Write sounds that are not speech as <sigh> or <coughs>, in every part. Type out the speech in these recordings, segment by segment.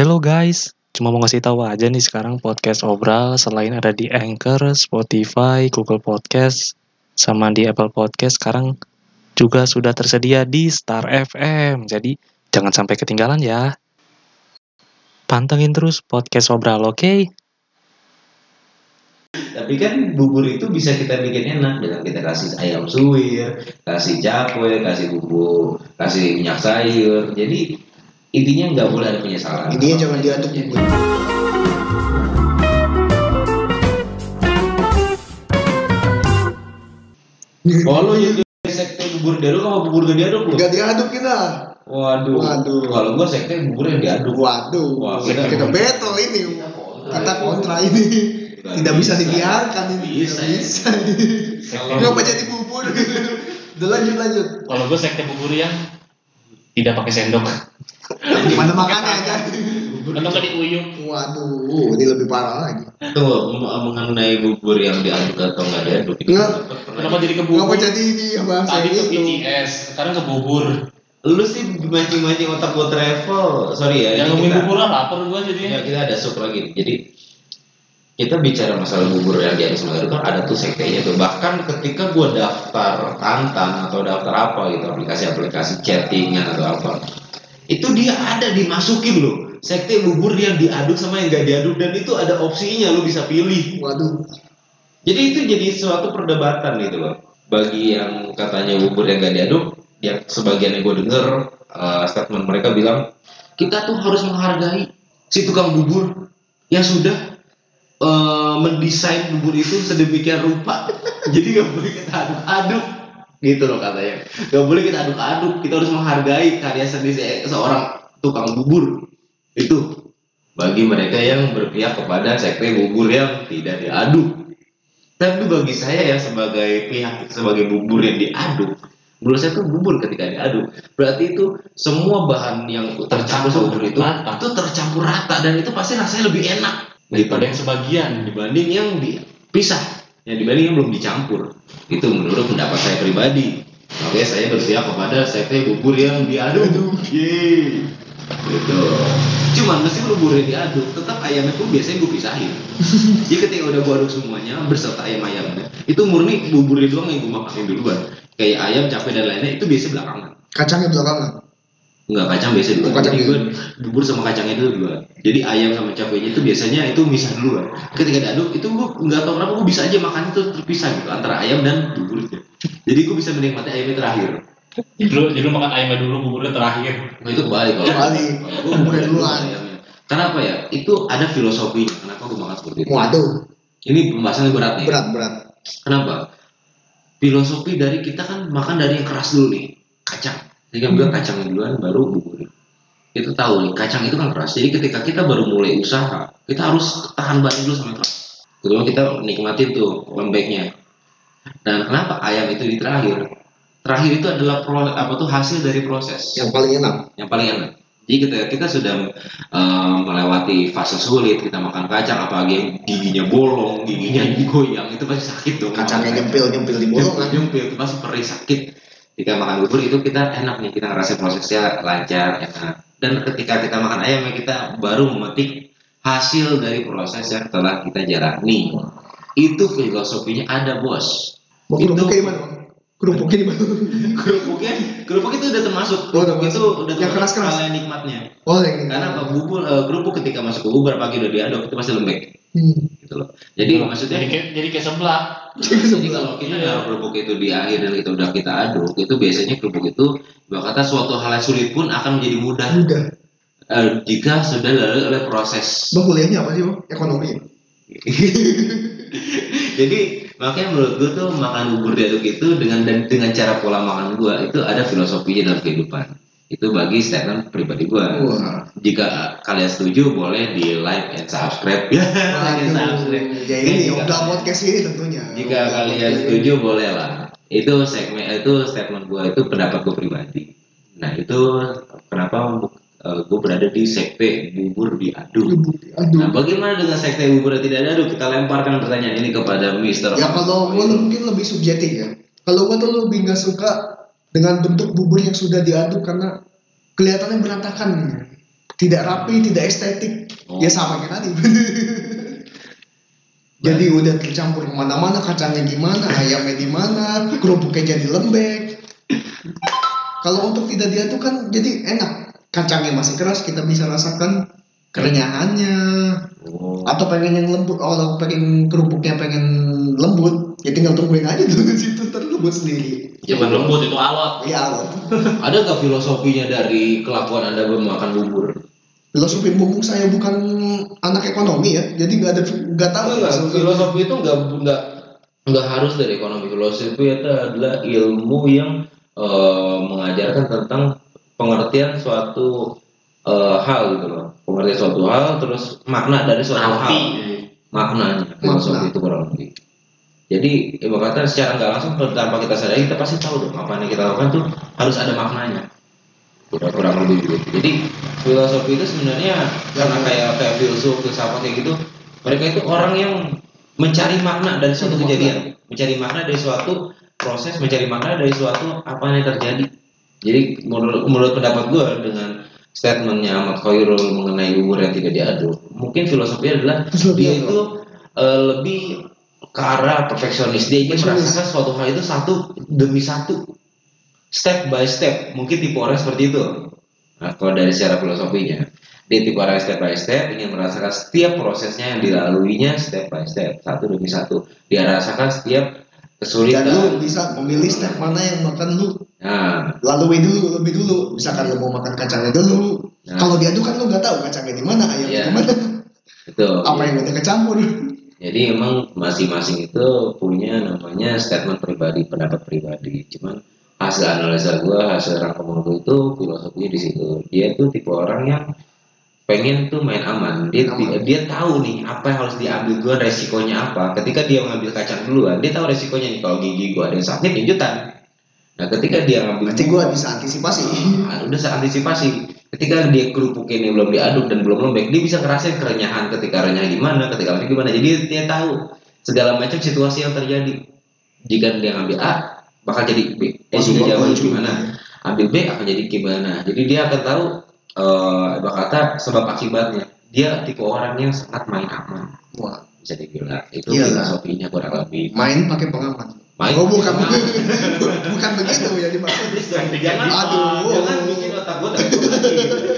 Hello guys, cuma mau ngasih tahu aja nih sekarang podcast Obral selain ada di Anchor, Spotify, Google Podcast, sama di Apple Podcast sekarang juga sudah tersedia di Star FM. Jadi jangan sampai ketinggalan ya. Pantengin terus podcast Obral, oke? Tapi kan bubur itu bisa kita bikin enak dengan kita kasih ayam suwir, kasih cakwe, kasih bumbu, kasih minyak sayur. Jadi intinya nggak boleh ada penyesalan. Intinya jangan diaduk. Oh lu jadi sekte bubur diaduk sama bubur gak diaduk lu? Gak diaduk kita. Waduh. Waduh. Kalau gua sekte bubur yang diaduk. Waduh. Wah, kita, kita- battle ini. Kita kontra ini. Nggak Tidak bisa bisa. dibiarkan ini. Bisa, Tidak ya. bisa. Kalau- Ngapa jadi bubur? <laughs> Udah lanjut lanjut. Kalau gue sekte bubur yang tidak pakai sendok. Gimana makannya aja? Atau nggak diuyuk. Waduh, ini lebih parah lagi. Tuh mengenai bubur yang diaduk atau nggak diaduk. itu Nggak. Kenapa jadi ke bubur? jadi ini ya bahasa Tadi ke itu? BTS, sekarang ke bubur. Lu sih mancing-mancing otak gua travel. Sorry ya. Yang ngomongin bubur lah, lapar gue Ya jadinya. kita ada sub lagi. Jadi kita bicara masalah bubur yang di atas itu kan ada tuh sektenya tuh. Bahkan ketika gua daftar Tantan atau daftar apa gitu aplikasi-aplikasi chattingan atau apa, itu dia ada dimasukin loh. Sekte bubur yang diaduk sama yang gak diaduk dan itu ada opsinya lu bisa pilih. Waduh. Jadi itu jadi suatu perdebatan gitu loh. Bagi yang katanya bubur yang gak diaduk, yang sebagian yang gue denger uh, statement mereka bilang kita tuh harus menghargai si tukang bubur yang sudah uh, mendesain bubur itu sedemikian rupa. <laughs> Jadi gak boleh kita aduk-aduk gitu loh katanya. Gak boleh kita aduk-aduk. Kita harus menghargai karya seni se- seorang tukang bubur itu bagi mereka yang berpihak kepada sekte bubur yang tidak diaduk. Tapi bagi saya ya sebagai pihak sebagai bubur yang diaduk, menurut saya tuh bubur ketika diaduk berarti itu semua bahan yang tercampur itu rata. itu tercampur rata dan itu pasti rasanya lebih enak Daripada yang sebagian. dibanding yang dipisah, yang dibanding yang belum dicampur. Itu menurut pendapat saya pribadi. Makanya saya berpihak kepada sekte bubur yang diaduk. Yeay. Gitu. Cuman meskipun bubur yang diaduk, tetap ayamnya pun biasanya gue pisahin. Jadi ketika udah gue aduk semuanya beserta ayam ayamnya, itu murni buburnya doang yang gue makanin duluan. Kayak ayam, capek dan lainnya itu biasa belakangan. Kacangnya belakangan. Enggak kacang biasa dulu. Oh, kacang Jadi dulu. gue bubur sama kacangnya dulu dua. Jadi ayam sama cabenya itu biasanya itu misah dulu. Ketika diaduk itu gue nggak tahu kenapa gue bisa aja makan itu terpisah gitu antara ayam dan buburnya. Jadi gue bisa menikmati ayamnya terakhir. Jadi lu, jadi lu makan ayamnya dulu, buburnya terakhir. Nah itu kebalik kalau. Kebalik. Kalau gue Buburnya dulu duluan. ayamnya. Kenapa ya? Itu ada filosofinya. Kenapa gue makan seperti itu? Waduh, Ini pembahasannya berat nih. berat berat. Kenapa? Filosofi dari kita kan makan dari yang keras dulu nih, kacang. Jadi kan bilang kacangnya duluan baru bubur. Kita tahu nih, kacang itu kan keras. Jadi ketika kita baru mulai usaha, kita harus tahan banting dulu sampai keras. Kedua kita nikmatin tuh lembeknya. Dan kenapa ayam itu di terakhir? Terakhir itu adalah pro, apa tuh hasil dari proses Yang paling enak. yang paling enak. Jadi ketika kita sudah eh, melewati fase sulit, kita makan kacang, apalagi yang giginya bolong, giginya goyang, itu pasti sakit dong. Kacangnya nyempil nyempil di bolongan. nyempil itu pasti perih sakit ketika makan bubur itu kita enak nih kita ngerasa prosesnya lancar enak dan ketika kita makan ayam ya kita baru memetik hasil dari proses yang telah kita jalani itu filosofinya ada bos Mau Itu- kerupuknya di mana? Bang? <laughs> Kerupuknya di mana? kerupuknya kerupuk itu udah termasuk Oh, udah itu udah Yang hal yang nikmatnya Oh, yang karena apa bubur eh, kerupuk ketika masuk ke bubur pagi udah diaduk itu pasti lembek Hmm. gitu loh jadi maksudnya Jadi kayak, jadi kayak sebelah. Jadi kalau kita naruh kerupuk itu di akhir dan kita udah kita aduk, itu biasanya kerupuk itu kata suatu hal yang sulit pun akan menjadi mudah Udah. eh, jika sudah lalui oleh proses. Bang kuliahnya apa sih bang? Ekonomi. <laughs> Jadi makanya menurut gue tuh makan bubur diaduk itu dengan dan dengan cara pola makan gue itu ada filosofinya dalam kehidupan. Itu bagi statement pribadi gue. Wah. Jika kalian setuju boleh <laughs> di like and subscribe ya. like and subscribe. Ya ini Jika- udah podcast ini tentunya. Jika kalian setuju boleh lah. Itu segmen itu statement gue itu pendapat gue pribadi. Nah itu kenapa gue berada di sekte bubur diaduk. Nah bagaimana dengan sekte bubur yang tidak diaduk? Kita lemparkan pertanyaan ini kepada Mister. Ya kalau gue mungkin lebih subjektif ya. Kalau gue tuh lebih nggak suka dengan bentuk bubur yang sudah diaduk karena kelihatannya berantakan. tidak rapi tidak estetik. Oh. ya sama kayak tadi. <laughs> Jadi udah tercampur ke mana-mana kacangnya gimana ayamnya di mana kerupuknya jadi lembek. Kalau untuk tidak diaduk kan jadi enak. Kacangnya masih keras kita bisa rasakan kerenyahannya Oh. atau pengen yang lembut oh kalau pengen kerupuknya pengen lembut ya tinggal tungguin aja tuh di situ terlembut sendiri Jangan lembut itu alot. ya loh <laughs> Ada nggak filosofinya dari kelakuan anda memakan bubur? filosofi bumbung saya bukan anak ekonomi ya jadi nggak ada nggak tahu Enggak, filosofi itu nggak nggak nggak harus dari ekonomi. Filosofi itu adalah ilmu yang eh, mengajarkan tentang pengertian suatu eh, hal gitu loh. Pengertian suatu hal, terus makna dari suatu Arti. hal. Maknanya filosofi Makna. itu kurang lebih. Jadi ibu kata secara nggak langsung tanpa kita sadari kita pasti tahu dong apa yang kita lakukan tuh harus ada maknanya. Kurang, kurang lebih begitu. Jadi filosofi itu sebenarnya karena kayak kayak filsuf, filsafat kayak gitu, mereka itu orang yang mencari makna dari suatu kejadian, mencari makna dari suatu proses, mencari makna dari suatu apa yang terjadi. Jadi menurut menurut pendapat gue dengan statementnya Ahmad Khairul mengenai bubur yang tidak diaduk, mungkin filosofinya adalah dia itu eh, lebih ke arah perfeksionis. Dia ingin merasakan suatu hal itu satu demi satu, step by step. Mungkin tipe orang seperti itu. Nah, kalau dari secara filosofinya, dia tipe orang step by step ingin merasakan setiap prosesnya yang dilaluinya step by step, satu demi satu. Dia rasakan setiap dan kesulitan. lu bisa memilih step mana yang makan lu Nah, lalui dulu lebih dulu misalkan lu mau makan kacangnya dulu Nah. kalau diaduk kan lu nggak tahu kacangnya di mana ayamnya Iya. di mana itu. apa yang udah kecampur Jadi emang masing-masing itu punya namanya statement pribadi, pendapat pribadi. Cuman hasil analisa gua, hasil rangkuman gua itu filosofinya di situ. Dia tuh tipe orang yang pengen tuh main aman. Dia Aman. dia tahu nih apa yang harus diambil gua resikonya apa. Ketika dia mengambil kacang duluan, dia tahu resikonya nih kalau gigi gua ada yang sakit lanjutan. Nah, ketika dia ngambil berarti gua bisa antisipasi. Ah, udah saya antisipasi. Ketika dia kerupuk ini belum diaduk dan belum lembek dia bisa ngerasain kerenyahan ketika renyah gimana ketika lembek gimana. Jadi dia tahu segala macam situasi yang terjadi. Jika dia ngambil A bakal jadi B. Eh jika juga. gimana? Ambil B akan jadi gimana? Jadi dia akan tahu eh kata sebab akibatnya. Dia tipe orang yang sangat main aman. Wah. Bisa dibilang itu Iyalah. filosofinya kurang lebih. Main pakai pengaman Main oh bukan pengaman. <laughs> bukan begitu ya dimaksud. Jangan Aduh. jangan bikin otak gue terganggu lagi gitu kan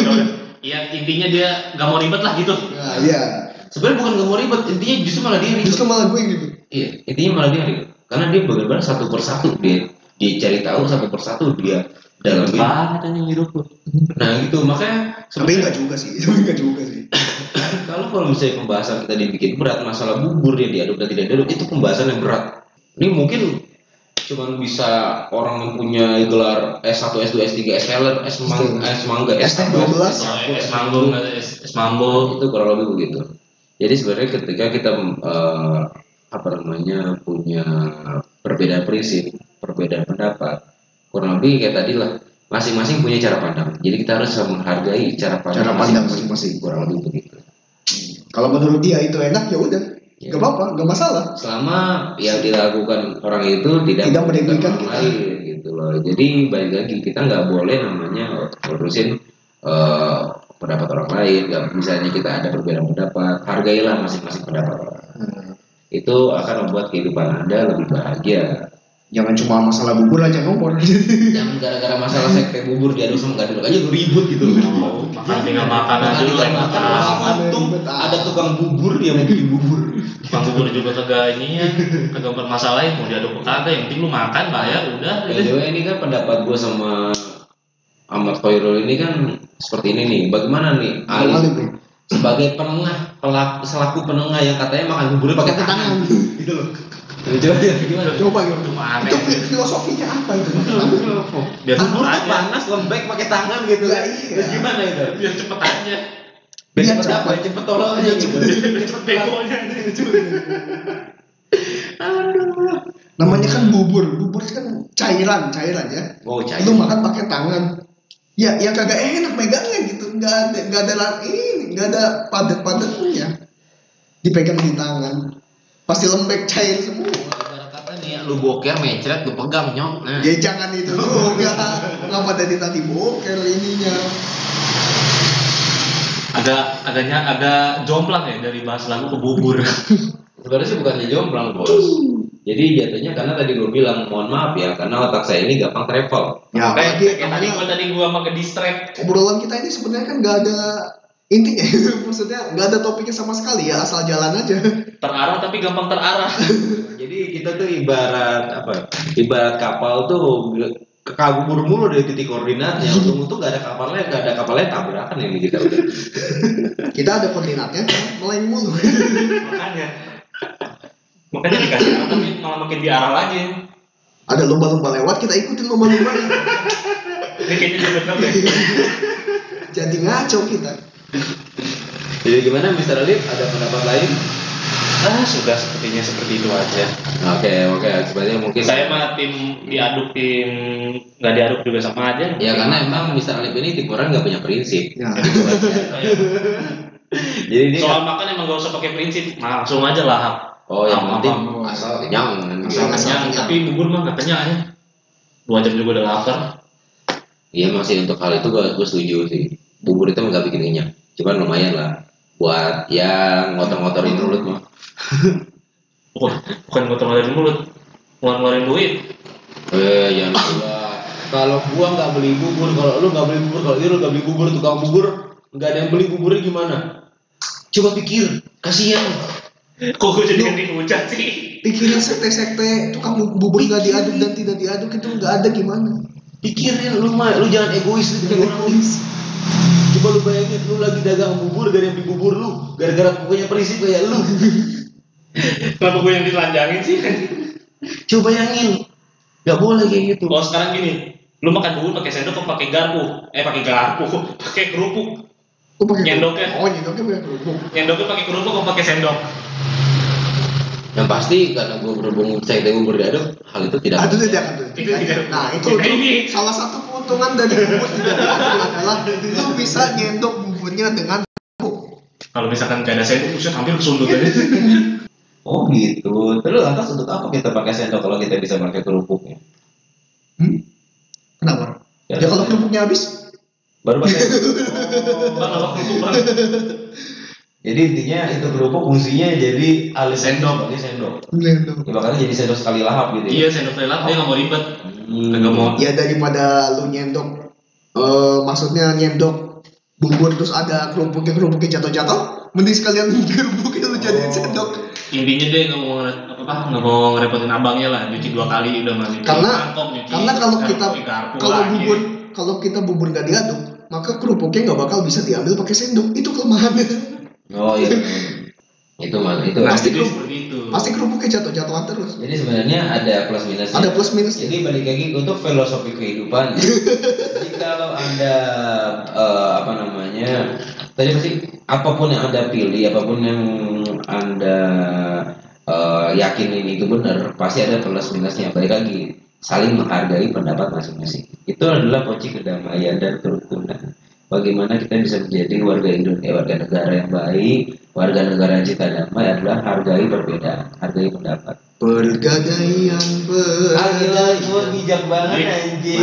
udah. Iya intinya dia nggak mau ribet lah gitu. nah iya. Sebenarnya bukan gak mau ribet intinya justru malah dia ribet. Justru malah gue yang ribet. Iya intinya malah dia ribet. Karena dia benar-benar satu persatu dia dia cari tahu satu persatu dia dalam banget anjing hidup lu. nah gitu. Makanya tapi sebenarnya enggak juga sih. <laughs> Tapi enggak juga sih. Kalau kalau misalnya pembahasan kita dibikin berat masalah bubur dia diaduk dan tidak diaduk itu pembahasan yang berat ini mungkin cuman bisa orang yang punya gelar S1, S2, S3, S Keller, S Mang, S Mangga, S S12. Oh, es mambo, es mambo. itu kurang lebih begitu. Jadi sebenarnya ketika kita eh, apa namanya punya perbedaan prinsip, perbedaan pendapat, kurang lebih kayak tadi lah masing-masing punya cara pandang. Jadi kita harus menghargai cara pandang Cara pandang masing-masing. kurang lebih begitu. kalau menurut dia itu enak ya udah Ya. nggak apa-apa nggak masalah Selama yang dilakukan orang itu tidak Tidak merugikan kita. lain gitu loh. Jadi balik lagi kita nggak boleh namanya ngurusin eh, pendapat orang lain. Nggak misalnya kita ada perbedaan pendapat, hargailah masing-masing pendapat orang. Hmm. itu akan membuat kehidupan anda lebih bahagia jangan cuma masalah bubur aja nomor <laughs> jangan gara-gara masalah sekte bubur diaduk sama gak diaduk aja ribut gitu Oh, makan tinggal makan Makan aja makan, makan. tukang bubur yang mau bikin bubur Bubur juga kagak ininya, kagak bermasalahin mau diaduk kagak, yang penting lu makan bayar udah. Way, ini kan pendapat gue sama Ahmad Khairul ini kan seperti ini nih. Bagaimana nih Ali? Nih? sebagai penengah pelaku selaku penengah yang katanya makan buburnya pakai Pakai tangan. Tangan. gitu loh. Coba ya gimana? Coba gimana? Itu fi- filosofinya apa itu? Biar bubur panas lembek pakai tangan gitu. Kan iya. terus gimana itu? Biar cepet aja. Biar cepet apa cepet. cepet tolongnya gitu Cepet begonya. namanya kan bubur. Bubur kan cairan cairan ya. Oh cair lu makan pakai tangan. Ya ya kagak enak megangnya gitu. Nggak ada nggak ada ini nggak ada padat padatnya dipegang di tangan. Pasti lembek cair semua. Kata nih ya, lu boker mencret lu pegang nyok. Nah. Ya jangan itu. Juga ngapa dari tadi boker ininya agak agaknya agak jomplang ya dari bahas lagu ke bubur <laughs> Sebenarnya sih bukannya jomplang bos. Jadi jatuhnya karena tadi gue bilang mohon maaf ya karena otak saya ini gampang travel. Ya, kayak apalagi kayak tadi gua tadi gua pakai distract obrolan kita ini sebenarnya kan nggak ada intinya <laughs> maksudnya nggak ada topiknya sama sekali ya asal jalan aja terarah tapi gampang terarah <laughs> Jadi kita tuh ibarat apa? Ibarat kapal tuh kekabur mulu dari titik koordinatnya. Untung-untung gak ada kapalnya, gak ada kapalnya tabrakan ini kita udah. kita ada koordinatnya melain mulu makanya makanya dikasih tapi malah makin diarah lagi ada lomba-lomba lewat kita ikutin lomba-lomba ini kayaknya jadi ngaco kita Jadi gimana Mr. Alif? Ada pendapat lain? Ah, sudah sepertinya seperti itu aja. Oke oke. Sebenarnya mungkin saya mah tim diaduk tim nggak diaduk juga sama aja Ya karena emang Mr. Alif ini tipe orang nggak punya prinsip. ya Itu aja. <laughs> Jadi dia soal makan emang gak usah pakai prinsip langsung aja lahap Oh yang penting apa- asal kenyang. Asal Asal kenyang, kenyang. tapi bubur mah nggak kenyang ya dua jam juga udah lapar Iya masih untuk hal itu gue gue setuju sih. Bubur itu nggak bikin kenyang. Cuman lumayan lah buat ya ngotor-ngotorin mulut mah. bukan bukan ngotong dari mulut ngeluarin duit Eh <coughs> jangan gua. Kalau gua nggak beli bubur, kalau lu nggak beli bubur, kalau lu nggak beli bubur, tukang bubur nggak ada yang beli buburnya gimana? Coba pikir, kasihan. kok gue jadi ganti hujan sih pikirin sekte-sekte tukang bu- bubur nggak diaduk dan tidak diaduk itu nggak ada gimana Pikirin lu mah, lu jangan egois lu orang lu. Coba lu bayangin lu lagi dagang bubur gak ada yang beli bubur lu, gara-gara punya prinsip kayak lu. <laughs> kenapa gue yang ditelanjangin sih Coba bayangin, nggak boleh kayak gitu. kalau sekarang gini lu makan bubur pakai sendok atau pakai garpu eh pakai garpu <laughs> pakai kerupuk Lu pakai Nyendoknya. oh nyendoknya pakai kerupuk nyendoknya pakai kerupuk atau pakai sendok Yang pasti karena gua berhubung saya bubur diaduk, hal itu tidak. Aduh tidak aduh Itu tidak. tidak. Nah itu Nah, ini. salah satu keuntungan dari bubur tidak diaduk adalah lu bisa nyendok buburnya dengan kerupuk. kalau misalkan gak ada sendok bisa hampir kesundut aja Oh gitu. Terus lantas untuk apa kita pakai sendok kalau kita bisa pakai kerupuknya? Hmm? Kenapa? Ya, kalau kerupuknya habis, baru pakai. bang apa kerupuk bang jadi intinya itu kerupuk fungsinya jadi alis Sendok. sebagai sendok. nyendok. Ya, makanya jadi sendok sekali lahap gitu. iya sendok lelap dia nggak mau ribet Hmm. Kagak mau Ya daripada lu nyendok, eh maksudnya nyendok bubur terus ada kerupuknya kerupuknya jatuh-jatuh, mending sekalian <laughs> kerupuknya lu jadiin Oh. sendok. intinya dia nggak mau apa apa nggak mau ngerepotin abangnya lah nyuci dua kali udah mah nyuci Karena- mangkok, nyuci Karena kalau kita kalau bubur kalau kita bubur nggak diaduk, maka kerupuknya nggak bakal bisa diambil pakai sendok. Itu kelemahannya. Oh iya. itu mah itu. nah, pasti kerupuk. itu Pasti kerupuknya jatuh-jatuhan terus. Jadi sebenarnya ada plus minusnya. Ada plus minus. Jadi balik lagi untuk filosofi kehidupan. <laughs> Jadi kalau anda eh, apa namanya tadi pasti apa pun yang anda pilih, apa pun yang anda eh, yakinin itu benar, pasti ada plus minusnya. Balik lagi saling menghargai pendapat masing-masing. Itu adalah kunci kedamaian dan kerukunan. Bagaimana kita bisa menjadi warga Indonesia, warga negara yang baik, warga negara yang cinta damai adalah hargai perbedaan, hargai pendapat. Pergadaian Gila, pergadaian. bijak banget anjing.